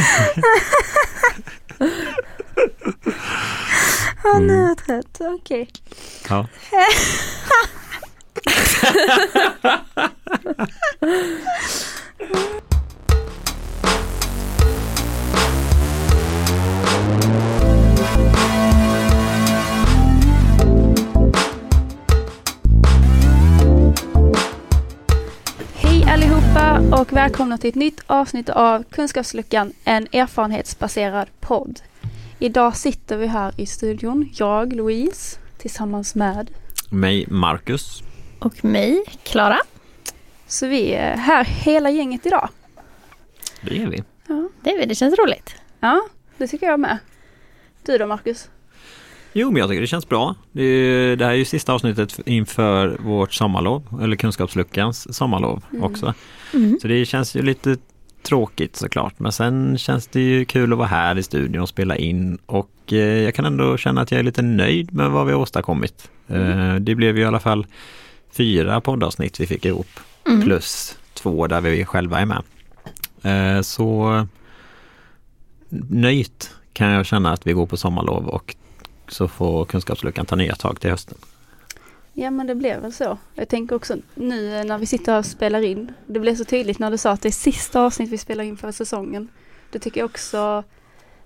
Ja, nu är jag trött. Okej. Ja. och välkomna till ett nytt avsnitt av Kunskapsluckan, en erfarenhetsbaserad podd. Idag sitter vi här i studion, jag Louise, tillsammans med Mig Marcus. Och mig, Klara. Så vi är här hela gänget idag. Det är vi. Ja, Det, är vi, det känns roligt. ja det tycker jag med. Du då Marcus? Jo, men jag tycker det känns bra. Det, är, det här är ju sista avsnittet inför vårt sommarlov, eller Kunskapsluckans sommarlov Mm. också. Mm. Så det känns ju lite tråkigt såklart. Men sen känns det ju kul att vara här i studion och spela in. Och eh, jag kan ändå känna att jag är lite nöjd med vad vi har åstadkommit. Eh, det blev ju i alla fall fyra poddavsnitt vi fick ihop. Mm. Plus två där vi själva är med. Eh, så nöjt kan jag känna att vi går på sommarlov och så får Kunskapsluckan ta nya tag till hösten. Ja men det blev väl så. Jag tänker också nu när vi sitter och spelar in. Det blev så tydligt när du sa att det är sista avsnitt vi spelar in för säsongen. Det tycker jag också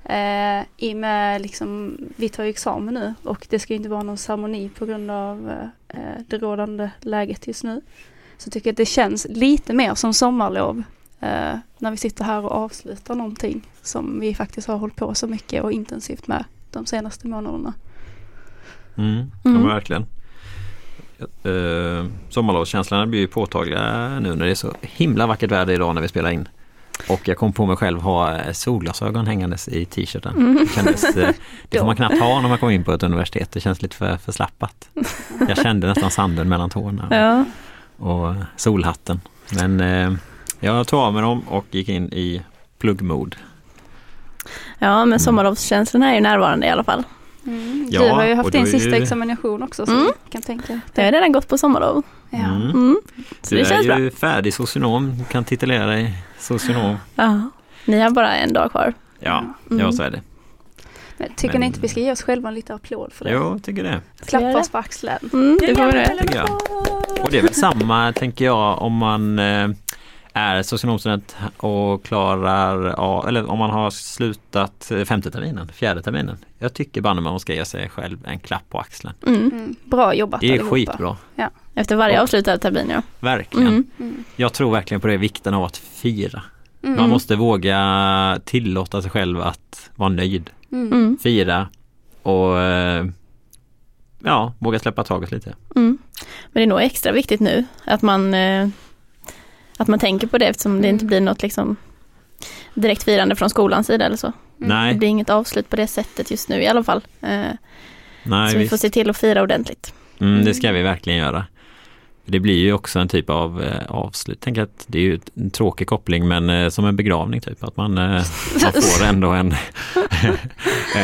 eh, i och med liksom, vi tar ju examen nu och det ska ju inte vara någon ceremoni på grund av eh, det rådande läget just nu. Så tycker jag att det känns lite mer som sommarlov eh, när vi sitter här och avslutar någonting som vi faktiskt har hållit på så mycket och intensivt med de senaste månaderna. Mm, Mm. Ja, verkligen. Uh, sommarlovskänslorna blir ju påtagliga nu när det är så himla vackert väder idag när vi spelar in. Och jag kom på mig själv ha eh, solglasögon hängandes i t-shirten. Mm. Det, kändes, eh, det får man knappt ha när man kommer in på ett universitet. Det känns lite för förslappat. Jag kände nästan sanden mellan tårna Ja. och solhatten. Men eh, jag tog av mig dem och gick in i pluggmode. Ja, men sommarlovskänslorna är ju närvarande i alla fall. Mm. Ja, du har ju haft din sista ju- examination också så Mm. jag kan tänka. Jag har redan gått på sommarlov. Ja. Mm. Mm. Så Du det känns är bra. ju färdig socionom, du kan titulera dig socionom. Ja. Ni har bara en dag kvar. Ja, Mm. ja så är det. Men tycker Men- ni inte vi ska ge oss själva en liten applåd för det? Jo, jag tycker det. Klappa det? oss på axeln. Mm, det vi det. Och det är väl samma, tänker jag, om man eh, är socionomstudent och klarar, ja, eller om man har slutat femte terminen, fjärde terminen. Jag tycker banne man ska ge sig själv en klapp på axeln. Mm. Mm. Bra jobbat Det är allihopa. skitbra, Efter varje avslutad termin ja. verkligen. Mm. Mm. Jag tror verkligen på det, vikten av att fira. Mm. Man måste våga tillåta sig själv att vara nöjd, fira och eh, ja, våga släppa taget lite. Mm. Men det är nog extra viktigt nu att man, eh, att man tänker på det eftersom det Mm. inte blir något liksom direkt firande från skolans sida eller så. Mm. Nej. Det blir inget avslut på det sättet just nu i alla fall. Eh, Nej, så vi visst. får se till att fira ordentligt. Mm, det ska vi verkligen göra. Det blir ju också en typ av eh, avslut. Tänk att det är ju en tråkig koppling men eh, som en begravning typ. Att man, eh, man får ändå en,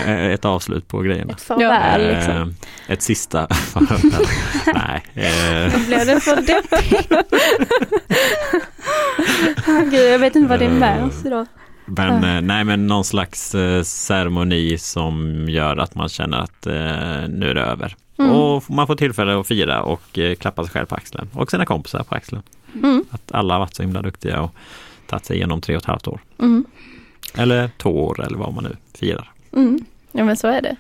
ett avslut på grejerna. Ett farväl Eh, liksom. Ett sista farväl. Nej. Eh, blev det för deppigt. Gud, jag vet inte vad det är med oss idag. men, eh, nej men någon slags eh, ceremoni som gör att man känner att eh, nu är det över. Mm. Och man får tillfälle att fira och eh, klappa sig själv på axeln och sina kompisar på axeln. Mm. Att alla har varit så himla duktiga och tagit sig igenom tre och ett halvt år. Mm. Eller två år eller vad man nu firar. Mm. Ja men så är det.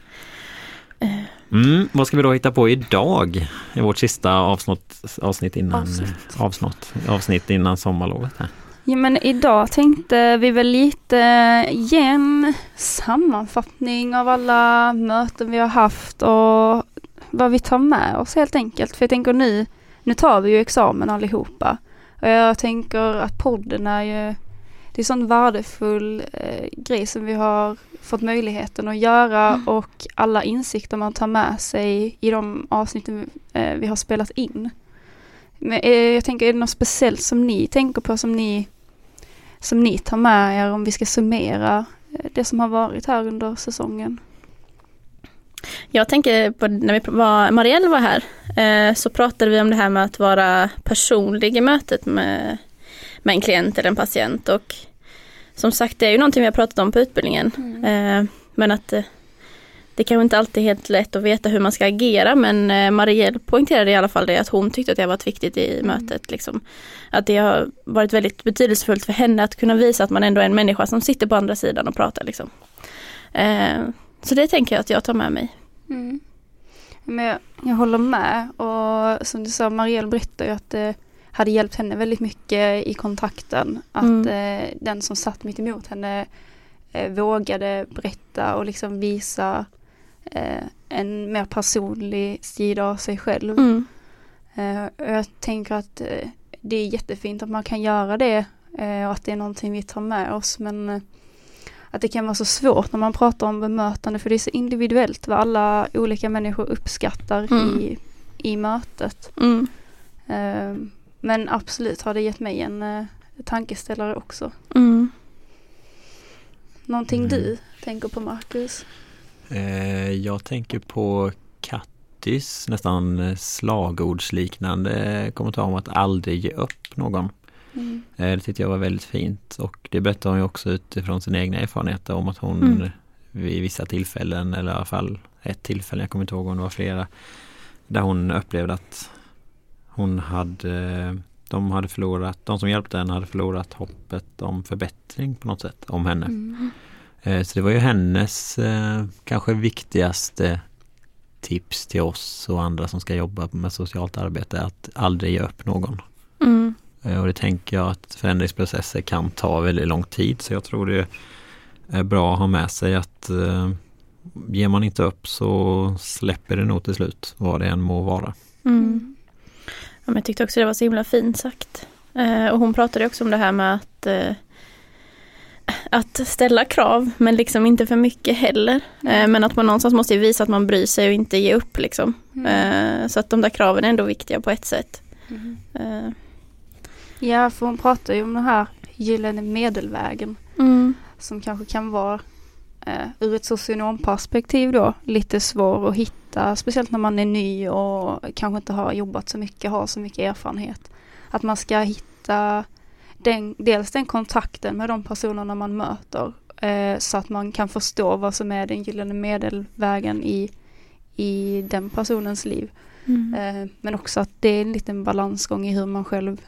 Eh, Mm, vad ska vi då hitta på idag? I vårt sista avsnitt, avsnitt innan Avsnitt. avsnitt, avsnitt innan sommarlovet. Här. Ja men idag tänkte vi väl lite ge en sammanfattning av alla möten vi har haft och vad vi tar med oss helt enkelt. För jag tänker nu, nu tar vi ju examen allihopa. Och jag tänker att podden är ju, det är sån värdefull eh, grej som vi har fått möjligheten att göra och alla insikter man tar med sig i de avsnitten eh, vi har spelat in. Men eh, jag tänker, är det något speciellt som ni tänker på som ni, som ni tar med er om vi ska summera eh, det som har varit här under säsongen? Jag tänker på när vi var, Marielle var här eh, så pratade vi om det här med att vara personlig i mötet med, med en klient eller en patient och som sagt, det är ju någonting vi har pratat om på utbildningen. Mm. Eh, men att eh, det kanske inte alltid är helt lätt att veta hur man ska agera men eh, Marielle poängterade i alla fall det att hon tyckte att det har varit viktigt i Mm. mötet. Liksom. Att det har varit väldigt betydelsefullt för henne att kunna visa att man ändå är en människa som sitter på andra sidan och pratar. Liksom. Så det tänker jag att jag tar med mig. Mm. Men jag, jag håller med och som du sa, Marielle berättade ju att det hade hjälpt henne väldigt mycket i kontakten. Att Mm. eh, den som satt mitt emot henne eh, vågade berätta och liksom visa eh, en mer personlig sida av sig själv. Mm. Jag tänker att det är jättefint att man kan göra det och att det är någonting vi tar med oss men att det kan vara så svårt när man pratar om bemötande för det är så individuellt vad alla olika människor uppskattar Mm. i, i mötet. Mm. Eh, men absolut har det gett mig en eh, tankeställare också. Mm. Någonting Mm. du tänker på Marcus? Eh, jag tänker på Kattis nästan eh, slagordsliknande kommentar om att aldrig ge upp någon. Mm. Eh, Det tyckte jag var väldigt fint och det berättar hon ju också utifrån sina egna erfarenheter om att hon Mm. vid vissa tillfällen eller i alla fall ett tillfälle, jag kommer inte ihåg om det var flera, där hon upplevde att hon hade, de hade förlorat, de som hjälpte henne hade förlorat hoppet om förbättring på något sätt om henne. Mm. Eh, Så det var ju hennes eh, kanske viktigaste tips till oss och andra som ska jobba med socialt arbete att aldrig ge upp någon. Mm. Eh, Och det tänker jag att förändringsprocesser kan ta väldigt lång tid så jag tror det är bra att ha med sig att eh, ger man inte upp så släpper det nog till slut vad det än må vara. Mm. Ja, men jag tyckte också det var så himla fint sagt. Eh, och hon pratade också om det här med att eh, att ställa krav men liksom inte för mycket heller. Eh, men att man någonstans måste visa att man bryr sig och inte ge upp liksom. Mm. Eh, så att de där kraven är ändå viktiga på ett sätt. Mm. Ja, för hon pratar ju om den här gyllene medelvägen. mm, som kanske kan vara eh, ur ett socionomperspektiv då lite svår att hitta, speciellt när man är ny och kanske inte har jobbat så mycket, har så mycket erfarenhet. Att man ska hitta den, dels den kontakten med de personerna man möter eh, så att man kan förstå vad som är den gyllene medelvägen i, i den personens liv. mm, Eh, men också att det är en liten balansgång i hur man själv,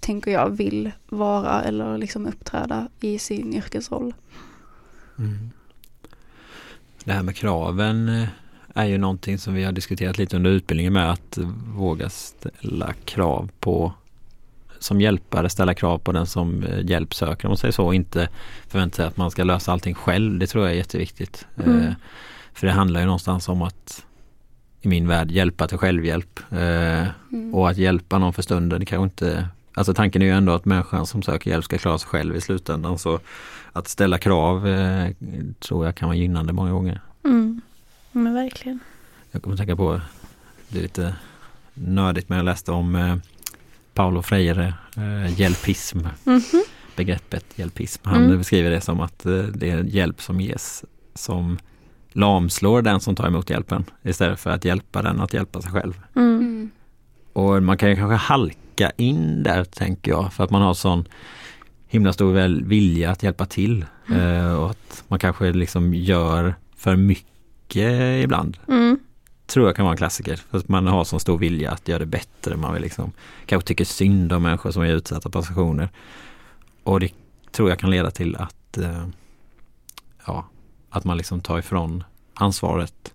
tänker jag, vill vara eller liksom uppträda i sin yrkesroll. Det här med kraven eh, är ju någonting som vi har diskuterat lite under utbildningen med att våga ställa krav på som hjälpare ställa krav på den som eh, hjälp söker om man säger så och inte förvänta sig att man ska lösa allting själv. Det tror jag är jätteviktigt. Mm. Eh, För det handlar ju någonstans om att i min värld hjälpa till självhjälp eh, Mm. och att hjälpa någon för stunden. Det kanske inte Alltså tanken är ju ändå att människan som söker hjälp ska klara sig själv i slutändan. Så att ställa krav eh, tror jag kan vara gynnande många gånger. mm. Men verkligen. Jag kommer att tänka på, det är lite nördigt men jag läste om eh, Paolo Freire, eh, hjälpism, Mhm. begreppet hjälpism. Han Mm. beskriver det som att eh, det är hjälp som ges som lamslår den som tar emot hjälpen istället för att hjälpa den att hjälpa sig själv. Mm. Mm. Och man kan ju kanske halka in där tänker jag för att man har sån himla stor väl vilja att hjälpa till eh, och att man kanske liksom gör för mycket ibland. Mm. Tror jag kan vara en klassiker. För att man har sån stor vilja att göra det bättre. Man vill liksom kanske tycker synd om människor som är utsatta på situationer. Och det tror jag kan leda till att eh, ja, att man liksom tar ifrån ansvaret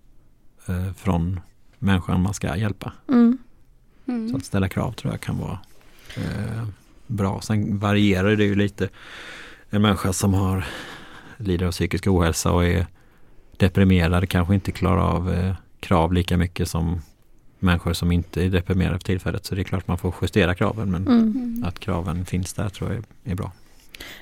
eh, från människan man ska hjälpa. Mm. Så Mm. att ställa krav tror jag kan vara eh, bra. Sen varierar det ju lite. En människa som har lider av psykisk ohälsa och är deprimerad kanske inte klarar av eh, krav lika mycket som människor som inte är deprimerade för tillfället. Så det är klart man får justera kraven men Mm. Mm. att kraven finns där tror jag är, är bra.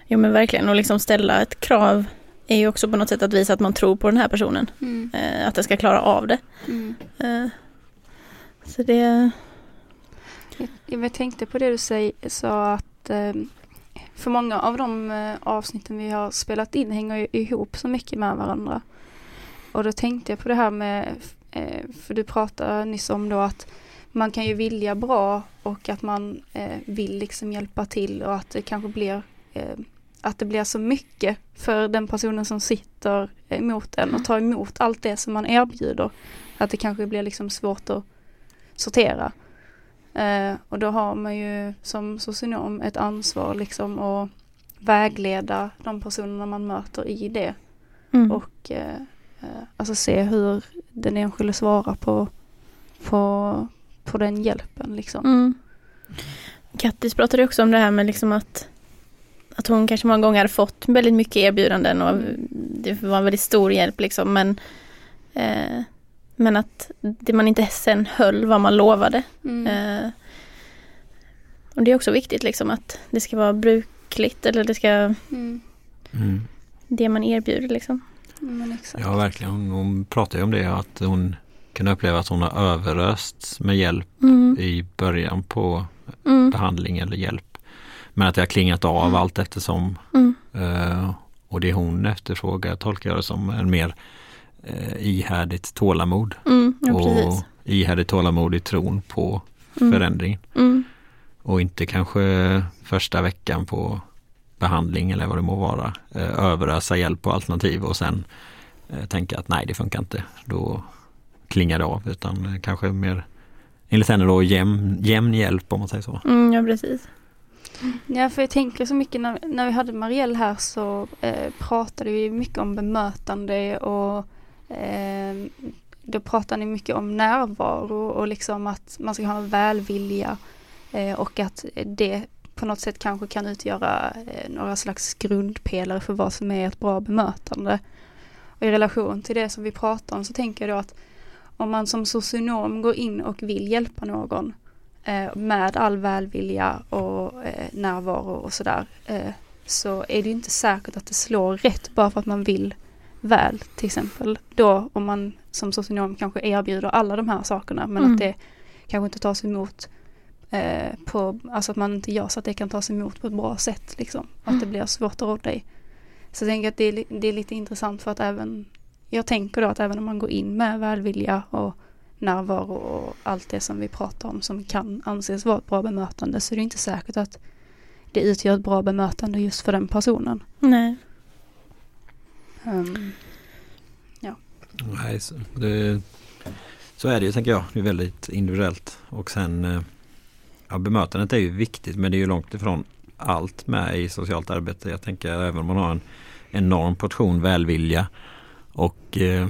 Jo men verkligen och liksom ställa ett krav är ju också på något sätt att visa att man tror på den här personen. Mm. Eh, att den ska klara av det. Mm. Eh, så det, jag, tänkte på det du sa att ehm, för många av de eh, avsnitten vi har spelat in hänger ju ihop så mycket med varandra. Och då tänkte jag på det här med, eh, för du pratade nyss om då att man kan ju vilja bra och att man eh, vill liksom hjälpa till och att det kanske blir att det blir så mycket för den personen som sitter emot en och tar emot allt det som man erbjuder. Att det kanske blir liksom svårt att sortera. Eh, och då har man ju som socionom ett ansvar liksom att vägleda de personerna man möter i det. Mm. Och eh, eh, alltså se hur den enskilde svarar på, på, på den hjälpen liksom. Mm. Kattis pratade också om det här med liksom att, att hon kanske många gånger hade fått väldigt mycket erbjudanden och det var en väldigt stor hjälp liksom men eh, men att det man inte sen höll vad man lovade. Mm. Eh, och det är också viktigt liksom att det ska vara brukligt eller det ska Mm. Mm. det man erbjuder liksom. Ja, verkligen. Hon, hon pratar ju om det, att hon kan uppleva att hon har överösts med hjälp Mm. i början på Mm. behandling eller hjälp. Men att det har klingat av allt eftersom. Mm. Eh, och det hon efterfrågar tolkar jag det som en mer eh, ihärdigt tålamod. Mm. Ja, och precis. ihärdigt tålamod i tron på Mm. förändringen. Mm. Och inte kanske första veckan på behandling eller vad det må vara. Eh, överösa hjälp och alternativ och sen eh, tänka att nej det funkar inte. Då klingar det av utan eh, kanske mer enligt henne då jämn, jämn hjälp om man säger så. Mm, ja, precis. Ja, för jag tänker så mycket när, när vi hade Marielle här så eh, pratade vi mycket om bemötande och eh, då pratar ni mycket om närvaro och liksom att man ska ha en välvilja eh, och att det på något sätt kanske kan utgöra eh, några slags grundpelare för vad som är ett bra bemötande. Och i relation till det som vi pratar om så tänker jag då att om man som socionom går in och vill hjälpa någon eh, med all välvilja och eh, närvaro och sådär eh, så är det inte säkert att det slår rätt bara för att man vill väl till exempel. Då om man som socionom kanske erbjuder alla de här sakerna men Mm. att det kanske inte tas emot eh, på, alltså att man inte gör så att det kan tas emot på ett bra sätt liksom. Att det blir svårt att råda i. Så jag tänker att det är, det är lite intressant för att även, jag tänker då att även om man går in med välvilja och närvaro och allt det som vi pratar om som kan anses vara ett bra bemötande så är det inte säkert att det utgör ett bra bemötande just för den personen. Nej. Ehm, Nej, så, det, så är det ju tänker jag. Det är väldigt individuellt. Och sen eh, ja, bemötandet är ju viktigt men det är ju långt ifrån allt med i socialt arbete. Jag tänker även om man har en enorm portion välvilja och eh,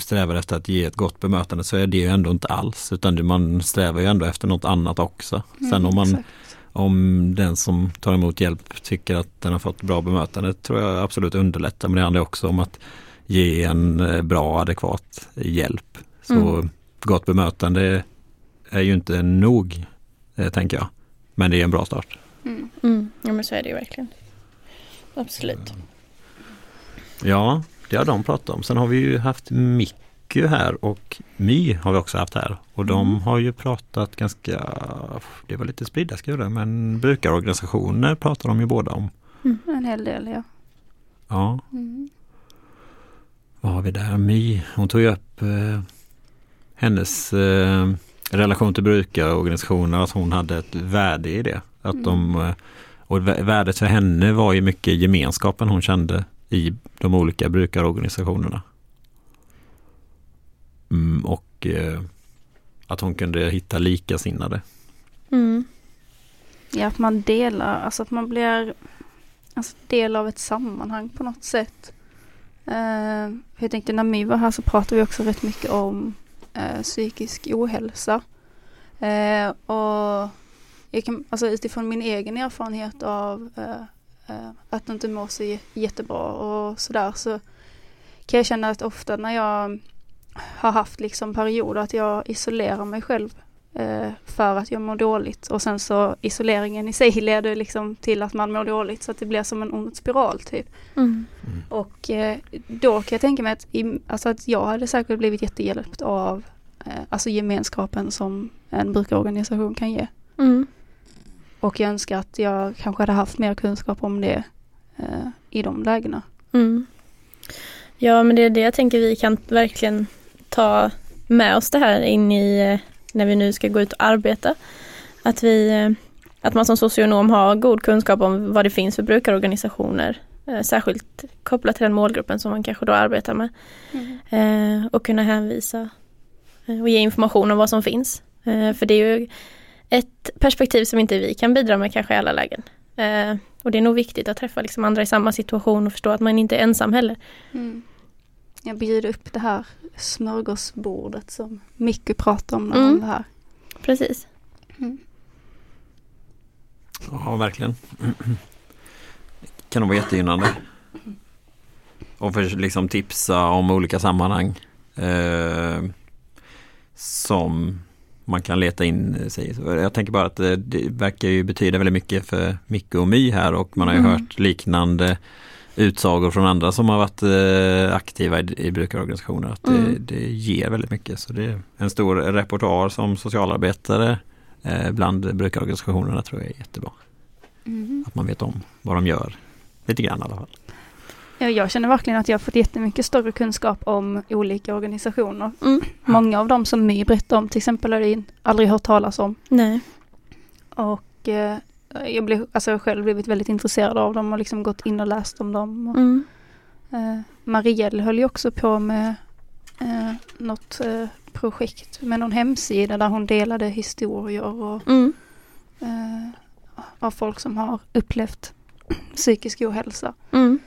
strävar efter att ge ett gott bemötande så är det ju ändå inte alls utan man strävar ju ändå efter något annat också. Sen mm, om man exakt. Om den som tar emot hjälp tycker att den har fått bra bemötande tror jag absolut underlättar. Men det handlar också om att ge en eh, bra adekvat hjälp. Så Mm. gott bemötande är ju inte nog, eh, tänker jag. Men det är en bra start. Mm. Mm. Ja men så är det ju verkligen. Absolut. Ja, det har de pratat om. Sen har vi ju haft Miku här och My har vi också haft här. Och de Mm. har ju pratat ganska, det var lite spridda skurar, men brukarorganisationer pratar de ju båda om. En hel del ja. Ja, Mm. Vad har vi där? My, hon tog ju upp eh, hennes eh, relation till brukarorganisationer, att hon hade ett värde i det. Att Mm. de, eh, och vä- värdet för henne var ju mycket gemenskapen hon kände i de olika brukarorganisationerna. Mm, och eh, att hon kunde hitta likasinnade. Mm. Ja, att man delar, alltså att man blir alltså, del av ett sammanhang på något sätt. Eh, jag tänkte när My var här så pratade vi också rätt mycket om eh, psykisk ohälsa. Eh, och jag kan, alltså utifrån min egen erfarenhet av eh, eh att inte må så jättebra och sådär så kan jag känna att ofta när jag har haft liksom perioder att jag isolerar mig själv eh, för att jag mår dåligt och sen så isoleringen i sig leder liksom till att man mår dåligt så att det blir som en ond spiral typ. Mm. Och eh, då kan jag tänka mig att, i, alltså att jag hade säkert blivit jättehjälpt av eh, alltså gemenskapen som en brukarorganisation kan ge. Mm. Och jag önskar att jag kanske hade haft mer kunskap om det eh, i de lägena. Mm. Ja men det är det jag tänker vi kan verkligen ta med oss det här in i eh, när vi nu ska gå ut och arbeta. Att vi, eh, att man som socionom har god kunskap om vad det finns för brukarorganisationer. Eh, särskilt kopplat till den målgruppen som man kanske då arbetar med. Eh, och kunna hänvisa och ge information om vad som finns. För det är ju ett perspektiv som inte vi kan bidra med kanske i alla lägen. Och det är nog viktigt att träffa liksom andra i samma situation och förstå att man inte är ensam heller. Mm. Jag bjuder upp det här smörgåsbordet som Micke pratade om när Mm. han var här. Precis. Ja, verkligen. kan nog vara jättegynnande. Och för liksom tipsa om olika sammanhang. Eh, som man kan leta in sig Jag tänker bara att det, det verkar ju betyda väldigt mycket för Micke och My här och man har ju Mm. hört liknande utsagor från andra som har varit eh, aktiva i, i brukarorganisationer. Att det, Mm. det ger väldigt mycket. Så det är en stor repertoar som socialarbetare eh, bland brukarorganisationerna tror jag är jättebra. Mm. Att man vet om vad de gör. Lite grann i alla fall. Ja, jag känner verkligen att jag har fått jättemycket större kunskap om olika organisationer. Mm. Många av dem som My berättade om till exempel har jag aldrig hört talas om. Nej. Och eh, jag blev, alltså jag själv blivit väldigt intresserad av dem och liksom gått in och läst om dem. Och, Mm. eh, Marielle höll ju också på med eh, något eh, projekt med någon hemsida där hon delade historier och, Mm. eh, av folk som har upplevt psykisk ohälsa. Mm.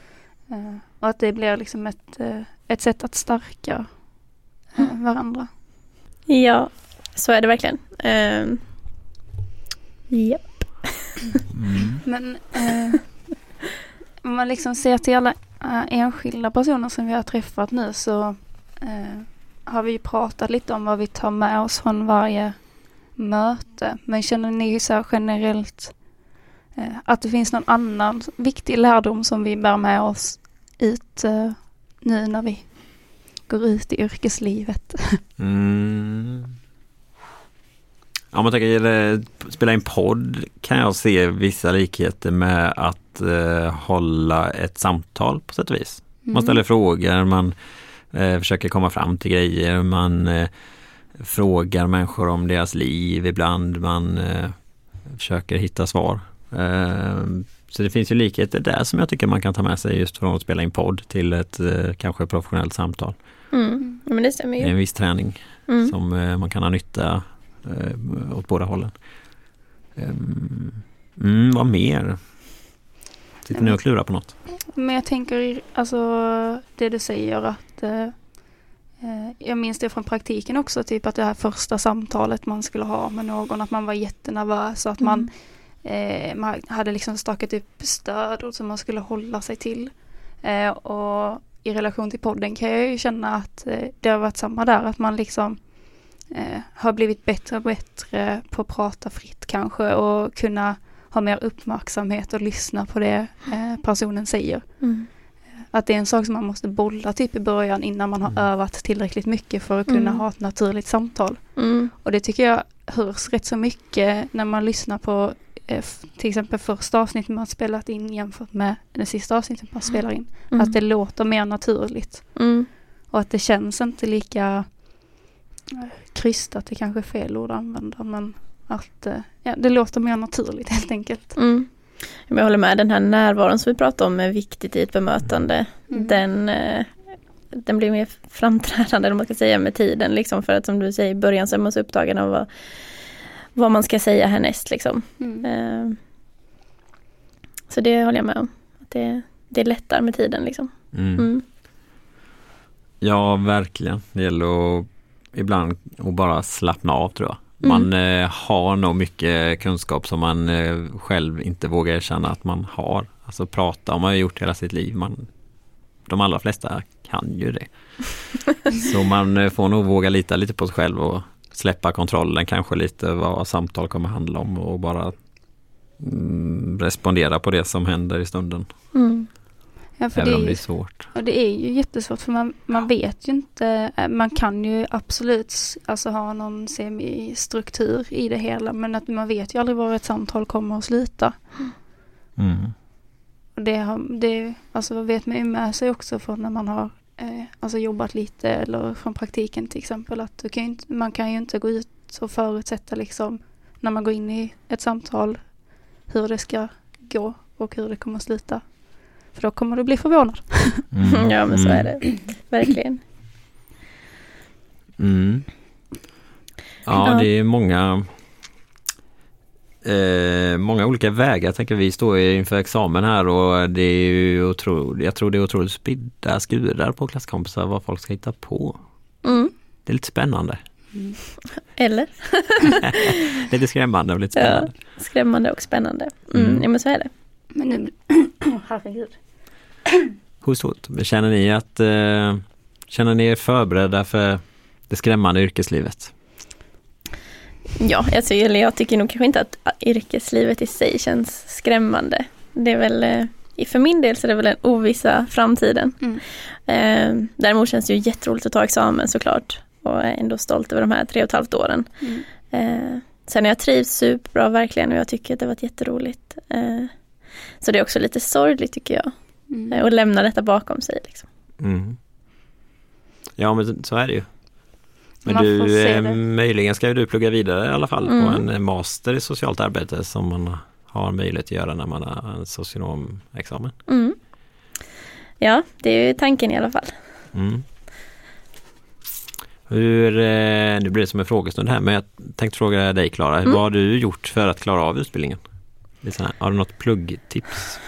Eh, och att det blir liksom ett, eh, ett sätt att stärka eh, varandra. Ja, så är det verkligen. Um, ja. Men eh, om man liksom ser till alla eh, enskilda personer som vi har träffat nu så eh, har vi ju pratat lite om vad vi tar med oss från varje möte. Men känner ni så här generellt eh, att det finns någon annan viktig lärdom som vi bär med oss ut eh, nu när vi går ut i yrkeslivet? Mm. Om man tänker spela in podd kan jag se vissa likheter med att eh, hålla ett samtal på sätt och vis. Man ställer frågor, man eh, försöker komma fram till grejer, man eh, frågar människor om deras liv ibland, man eh, försöker hitta svar. Eh, så det finns ju likheter där som jag tycker man kan ta med sig just från att spela in podd till ett eh, kanske professionellt samtal. Mm. ja men det stämmer är en ju. viss träning Mm. som eh, man kan ha nytta eh, åt båda hållen. Ehm, Mm, vad mer? Sitter ni och klurar på något? Men jag tänker, alltså det du säger att eh, jag minns det från praktiken också, typ att det här första samtalet man skulle ha med någon, att man var jättenervös och att man, eh, man hade liksom stakat upp stöd som man skulle hålla sig till. Eh, och i relation till podden kan jag ju känna att eh, det har varit samma där, att man liksom eh, har blivit bättre och bättre på att prata fritt kanske och kunna ha mer uppmärksamhet och lyssna på det eh, personen säger. Mm. Att det är en sak som man måste bolla typ i början innan man har Mm. övat tillräckligt mycket för att kunna Mm. ha ett naturligt samtal. Mm. Och det tycker jag hörs rätt så mycket när man lyssnar på eh, till exempel första avsnittet man har spelat in jämfört med det sista avsnittet man spelar in. Mm. Att det låter mer naturligt. Mm. Och att det känns inte lika eh, krystat, det kanske är fel ord att använda men att eh, ja, det låter mer naturligt helt enkelt. Mm. Jag håller med, den här närvaron som vi pratar om är viktigt i ett bemötande. Mm. Den, eh, den blir mer framträdande, eller vad man ska säga, med tiden. Liksom, för att som du säger, i början så är man så upptagen av vad, vad man ska säga härnäst. Liksom. Mm. Eh, Så det håller jag med om. Att det, det är lättare med tiden. Liksom. Mm. Mm. Ja, verkligen. Det gäller att ibland att bara slappna av tror jag. Mm. Man eh, har nog mycket kunskap som man eh, själv inte vågar erkänna att man har. Alltså prata har man ju gjort hela sitt liv. Man, de allra flesta kan ju det. Så man eh, får nog våga lita lite på sig själv och släppa kontrollen kanske lite vad samtal kommer handla om och bara mm, respondera på det som händer i stunden. Mm. Ja, för Även det om är det är svårt. Och det är ju jättesvårt för man, man vet ju inte, eh, man kan ju absolut alltså ha någon semi-struktur i det hela men att man vet ju aldrig var ett samtal kommer att sluta. Mm. Och det, har, det alltså vet man ju med sig också från när man har eh, alltså jobbat lite eller från praktiken till exempel att du kan ju inte, man kan ju inte gå ut och förutsätta liksom när man går in i ett samtal hur det ska gå och hur det kommer att sluta. För då kommer du bli förvånad. Mm. ja men så Mm. är det verkligen. Mm. Ja, Ja. det är många eh, många olika vägar. Jag tänker vi står inför examen här och det är ju otroligt, jag tror det är otroligt spridda skurar på klasskompisar vad folk ska hitta på. Mm. Det är lite spännande. Eller? Lite skrämmande och lite Ja. spännande. Skrämmande och spännande. Mm. Mm. Ja men så är det. Men nu, herregud. Host, hot. Men Känner ni att eh, Känner ni er förberedda för det skrämmande yrkeslivet? Ja, alltså, eller jag tycker nog kanske inte att yrkeslivet i sig känns skrämmande. Det är väl, eh, för min del så är det väl den ovissa framtiden. Mm. Eh, däremot känns det ju jätteroligt att ta examen såklart. Och är ändå stolt över de här tre och ett halvt åren. Mm. Eh, sen har jag trivts superbra verkligen och jag tycker att det har varit jätteroligt. Eh, så det är också lite sorgligt tycker jag. Mm. Eh, att lämna detta bakom sig. Liksom. Mm. Ja men så är det ju. Men Man du, eh, det. möjligen ska ju du plugga vidare i alla fall Mm. på en eh, master i socialt arbete som man har möjlighet att göra när man har en socionomexamen. Mm. Ja, det är ju tanken i alla fall. Mm. Hur, eh, nu blir det som en frågestund här men jag tänkte fråga dig Klara, Mm. vad har du gjort för att klara av utbildningen? Här, har du något pluggtips?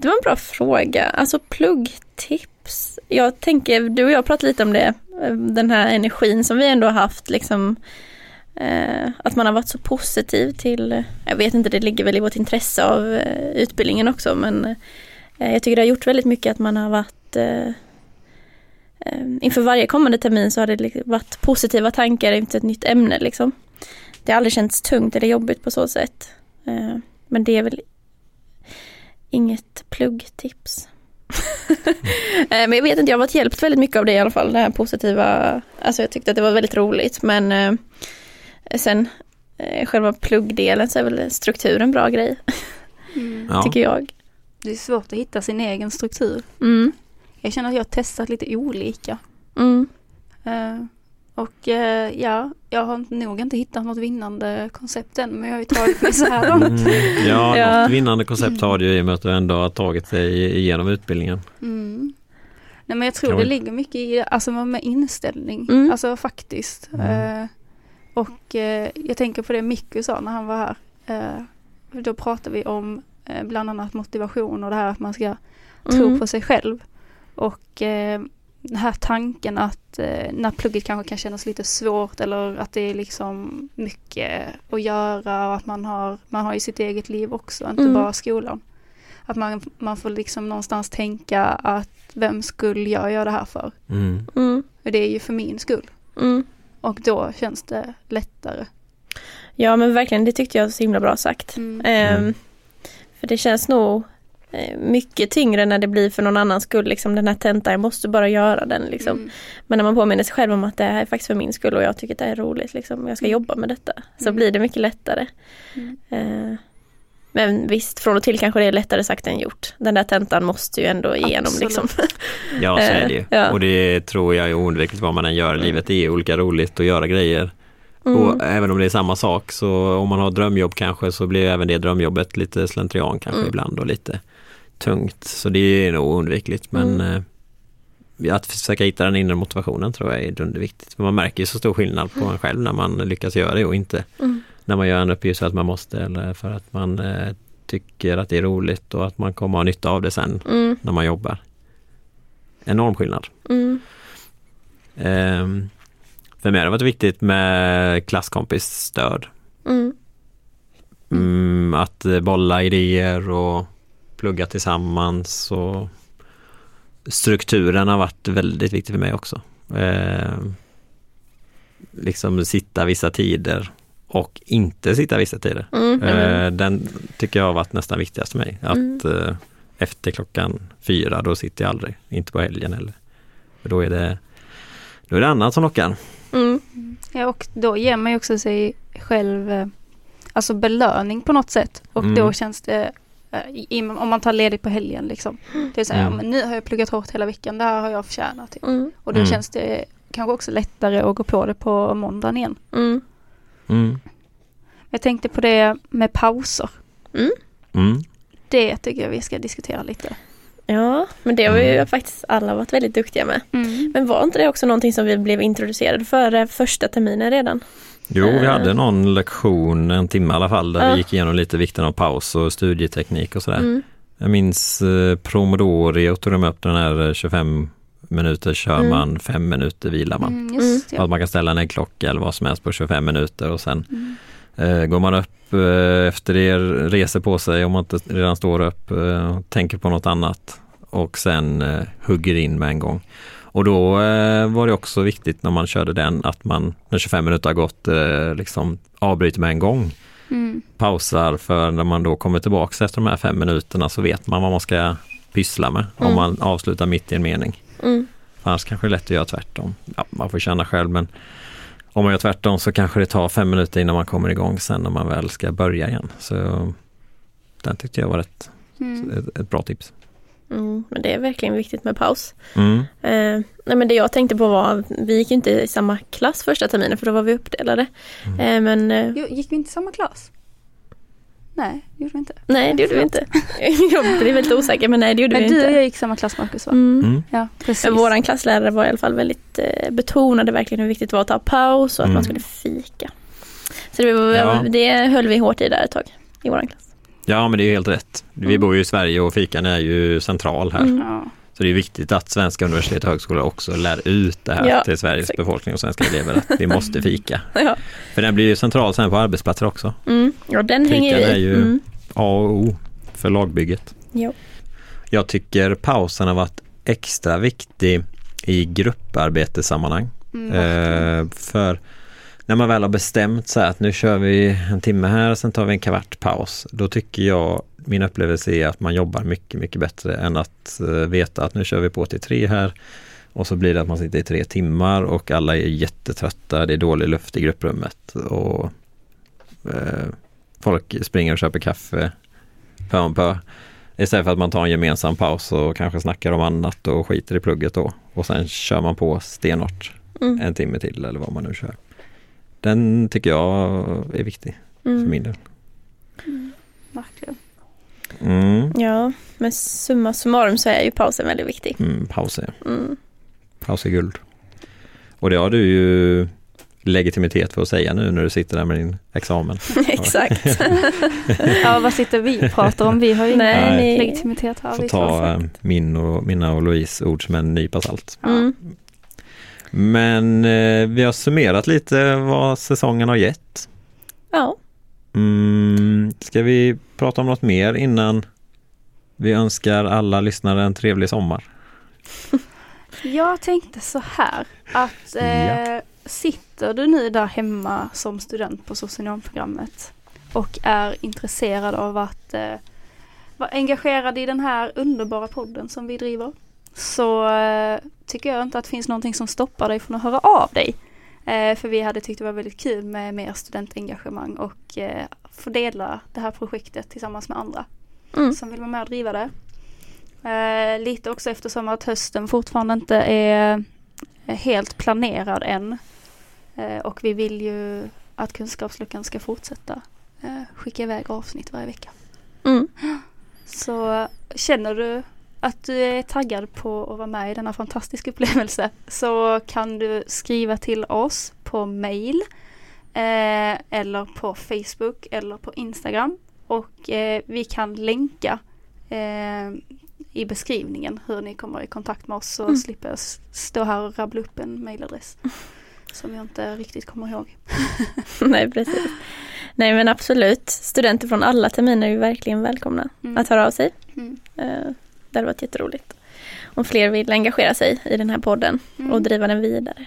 Det var en bra fråga. Alltså pluggtips. Jag tänker, du och jag pratade lite om det. Eh, den här energin som vi ändå har haft liksom. Eh, att man har varit så positiv till, eh, jag vet inte, det ligger väl i vårt intresse av eh, utbildningen också men eh, jag tycker det har gjort väldigt mycket att man har varit eh, eh inför varje kommande termin så har det varit positiva tankar inför ett nytt ämne liksom. Det har aldrig känts tungt eller jobbigt på så sätt. Men det är väl inget pluggtips. Eh, men jag vet inte, jag har varit hjälpt väldigt mycket av det i alla fall. Det här positiva, alltså jag tyckte att det var väldigt roligt men eh, sen eh, själva pluggdelen så är väl strukturen bra grej, Mm. Ja. tycker jag. Det är svårt att hitta sin egen struktur. Mm, Jag känner att jag har testat lite olika. mm, Eh, och eh, ja, jag har nog inte hittat något vinnande koncept än men jag har ju tagit mig så här långt. Mm, ja, Ja. något vinnande koncept har du ju i och med att du ändå har tagit dig igenom utbildningen. Mm. Nej men jag tror Kan det ligger mycket i alltså med inställning, Mm. alltså faktiskt. Mm. Eh, och eh, jag tänker på det Mikko sa när han var här. Eh, då pratade vi om eh, bland annat motivation och det här att man ska tro mm, på sig själv. Och eh, den här tanken att eh, när plugget kanske kan kännas lite svårt eller att det är liksom mycket att göra och att man har, man har ju sitt eget liv också, inte Mm. bara skolan. Att man, man får liksom någonstans tänka att vem skulle jag göra det här för? Mm. mm, Och det är ju för min skull. mm. Och då känns det lättare. Ja men verkligen, det tyckte jag var så himla bra sagt. Mm. För det känns nog mycket tyngre när det blir för någon annans skull, liksom den här tentan, jag måste bara göra den liksom. Mm. Men när man påminner sig själv om att det här är faktiskt för min skull och jag tycker att det är roligt, liksom, jag ska Mm. jobba med detta, så Mm. blir det mycket lättare. Mm. Eh, men visst, från och till kanske det är lättare sagt än gjort. Den där tentan måste ju ändå igenom liksom. Ja, så är det ju. Eh, ja. Och det tror jag är oundvikligt vad man än gör i livet. Det är olika roligt att göra grejer. Mm. Och även om det är samma sak så om man har drömjobb kanske så blir även det drömjobbet lite slentrian kanske Mm. ibland och lite tungt. Så det är nog oundvikligt men Mm. eh, att försöka hitta den inre motivationen tror jag är dunderviktigt. Man märker ju så stor skillnad på en själv när man lyckas göra det och inte Mm. när man gör en uppgift för att man måste eller för att man eh, tycker att det är roligt och att man kommer ha nytta av det sen Mm. när man jobbar. Enorm skillnad. Mm. Ehm, för mig har det varit viktigt med klasskompiss-stöd. Mm. Mm, att bolla idéer och plugga tillsammans och strukturen har varit väldigt viktig för mig också. Ehm, liksom sitta vissa tider och inte sitta vissa tider. Mm. Mm. Eh, den tycker jag har varit nästan viktigast för mig. Att Mm. eh, efter klockan fyra då sitter jag aldrig, inte på helgen heller. För då är det, då är det annat som lockar. Mm. Ja, och då ger man ju också sig själv eh, alltså belöning på något sätt. Och Mm. då känns det, eh, om man tar ledigt på helgen liksom. Det är så här, Mm. ja, men nu har jag pluggat hårt hela veckan, det här har jag förtjänat. Typ. Mm. Och då Mm. känns det kanske också lättare att gå på det på måndagen igen. Mm. Mm. Jag tänkte på det med pauser. Mm. Det tycker jag vi ska diskutera lite. Ja, men det har vi ju Mm. faktiskt alla varit väldigt duktiga med. Men var inte det också någonting som vi blev introducerade för eh, första terminen redan? Jo, vi Eh. hade någon lektion, en timme i alla fall, där Ja. vi gick igenom lite vikten av paus och studieteknik och sådär. Mm. Jag minns eh, Promodori och tog de upp den här eh, 25 minuter kör Mm. man, 5 minuter vilar man. Mm, just Att ja. man kan ställa en äggklocka eller vad som helst på 25 minuter och sen Mm. eh, går man upp eh, efter det, reser på sig om man inte redan står upp, eh, tänker på något annat och sen eh, hugger in med en gång. Och då eh, var det också viktigt när man körde den att man när 25 minuter har gått eh, liksom avbryter med en gång. Mm. Pausar för när man då kommer tillbaks efter de här fem minuterna så vet man vad man ska pyssla med om Mm. man avslutar mitt i en mening. Mm. Annars kanske det är lätt att göra tvärtom. Ja, man får känna själv men om man gör tvärtom så kanske det tar fem minuter innan man kommer igång sen när man väl ska börja igen. Så den tyckte jag var ett, Mm. ett, ett bra tips. Mm. Men det är verkligen viktigt med paus. Mm. Eh, nej men det jag tänkte på var, vi gick ju inte i samma klass första terminen för då var vi uppdelade. Mm. Eh, men eh, Jo, gick vi inte i samma klass? Nej, det gjorde vi inte. nej det gjorde vi inte. jag blev väldigt osäker men nej det gjorde Men vi du och inte. jag gick i samma klass Marcus va? Mm. Mm. Ja, precis. Men våran klasslärare var i alla fall väldigt, eh, betonade verkligen hur viktigt det var att ta paus och att Mm. man skulle fika. Så det, var, Ja. det höll vi hårt i där ett tag i våran klass. Ja men det är helt rätt. Vi Mm. bor ju i Sverige och fikan är ju central här. Mm. Så det är viktigt att svenska universitet och högskolor också lär ut det här Ja, till Sveriges exakt. befolkning och svenska elever att vi måste fika. Ja, För den blir ju central sen på arbetsplatser också. mm. ja den Fikan hänger är i. ju- Mm. A och O för lagbygget. Jo. Jag tycker pausen har varit extra viktig i grupparbetssammanhang. Mm. Eh, för när man väl har bestämt sig att nu kör vi en timme här och sen tar vi en kvart paus. Då tycker jag, min upplevelse är att man jobbar mycket, mycket bättre än att eh, veta att nu kör vi på till tre här. Och så blir det att man sitter i tre timmar och alla är jättetrötta, det är dålig luft i grupprummet. Och eh, Folk springer och köper kaffe pö om pö. Istället för att man tar en gemensam paus och kanske snackar om annat och skiter i plugget då. Och sen kör man på stenhårt Mm. en timme till eller vad man nu kör. Den tycker jag är viktig för Mm. min del. Verkligen. Mm. Ja, men summa summarum så är ju pausen väldigt viktig. Mm, paus, är, Mm. paus är guld. Och det har du ju legitimitet för att säga nu när du sitter där med din examen. Exakt. Ja, vad sitter vi och pratar om? Vi har ju Nej, Nej. legitimitet här. Får vi ta eh, min och, mina och Louise ord som en nypa salt. Mm. Men eh, vi har summerat lite vad säsongen har gett. Ja. Mm, ska vi prata om något mer innan vi önskar alla lyssnare en trevlig sommar? Jag tänkte så här att eh, sitter du nu där hemma som student på socionomprogrammet och är intresserad av att eh, vara engagerad i den här underbara podden som vi driver så eh, tycker jag inte att det finns någonting som stoppar dig från att höra av dig. Eh, för vi hade tyckt det var väldigt kul med mer studentengagemang och eh, få dela det här projektet tillsammans med andra Mm. som vill vara med och driva det. Lite också eftersom att hösten fortfarande inte är helt planerad än. Och vi vill ju att Kunskapsluckan ska fortsätta skicka iväg avsnitt varje vecka. Mm. Så känner du att du är taggad på att vara med i denna fantastiska upplevelse så kan du skriva till oss på mail eh, eller på Facebook eller på Instagram och eh, vi kan länka eh, i beskrivningen hur ni kommer i kontakt med oss så Mm. slipper jag stå här och rabbla upp en mailadress som jag inte riktigt kommer ihåg. Nej, precis. Nej, men absolut. Studenter från alla terminer är ju verkligen välkomna Mm. att höra av sig. Mm. Det hade varit jätteroligt. Om fler vill engagera sig i den här podden Mm. och driva den vidare.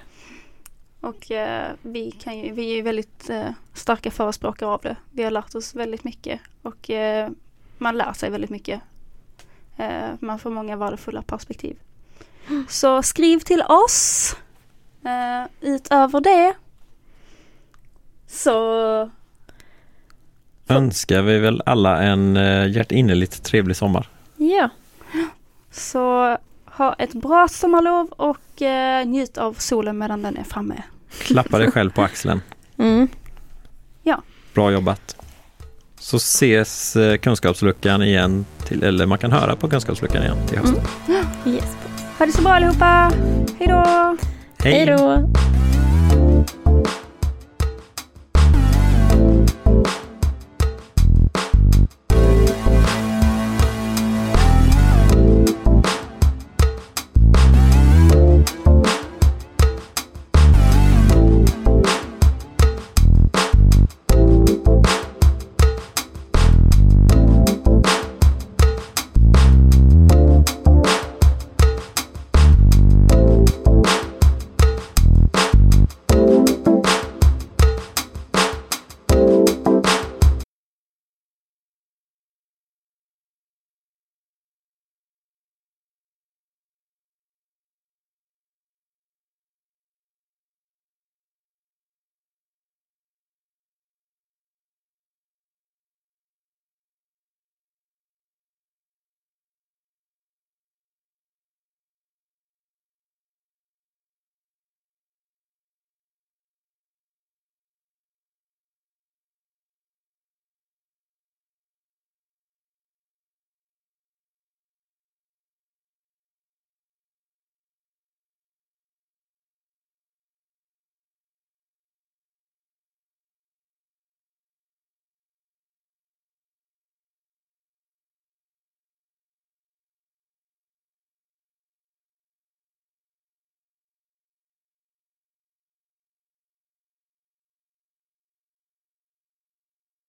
Och eh, vi, kan ju, vi är ju väldigt eh, starka förespråkare av det. Vi har lärt oss väldigt mycket och eh, man lär sig väldigt mycket. Eh, man får många värdefulla perspektiv. Så skriv till oss. Eh, utöver det så Önskar vi väl alla en eh, hjärtinnerligt trevlig sommar. Ja, Så ha ett bra sommarlov och eh, njut av solen medan den är framme. Klappa dig själv på axeln. mm. Bra jobbat. Så ses eh, Kunskapsluckan igen, till, eller man kan höra på Kunskapsluckan igen till hösten. Yes. Ha det så bra allihopa! Hej då! Hej då!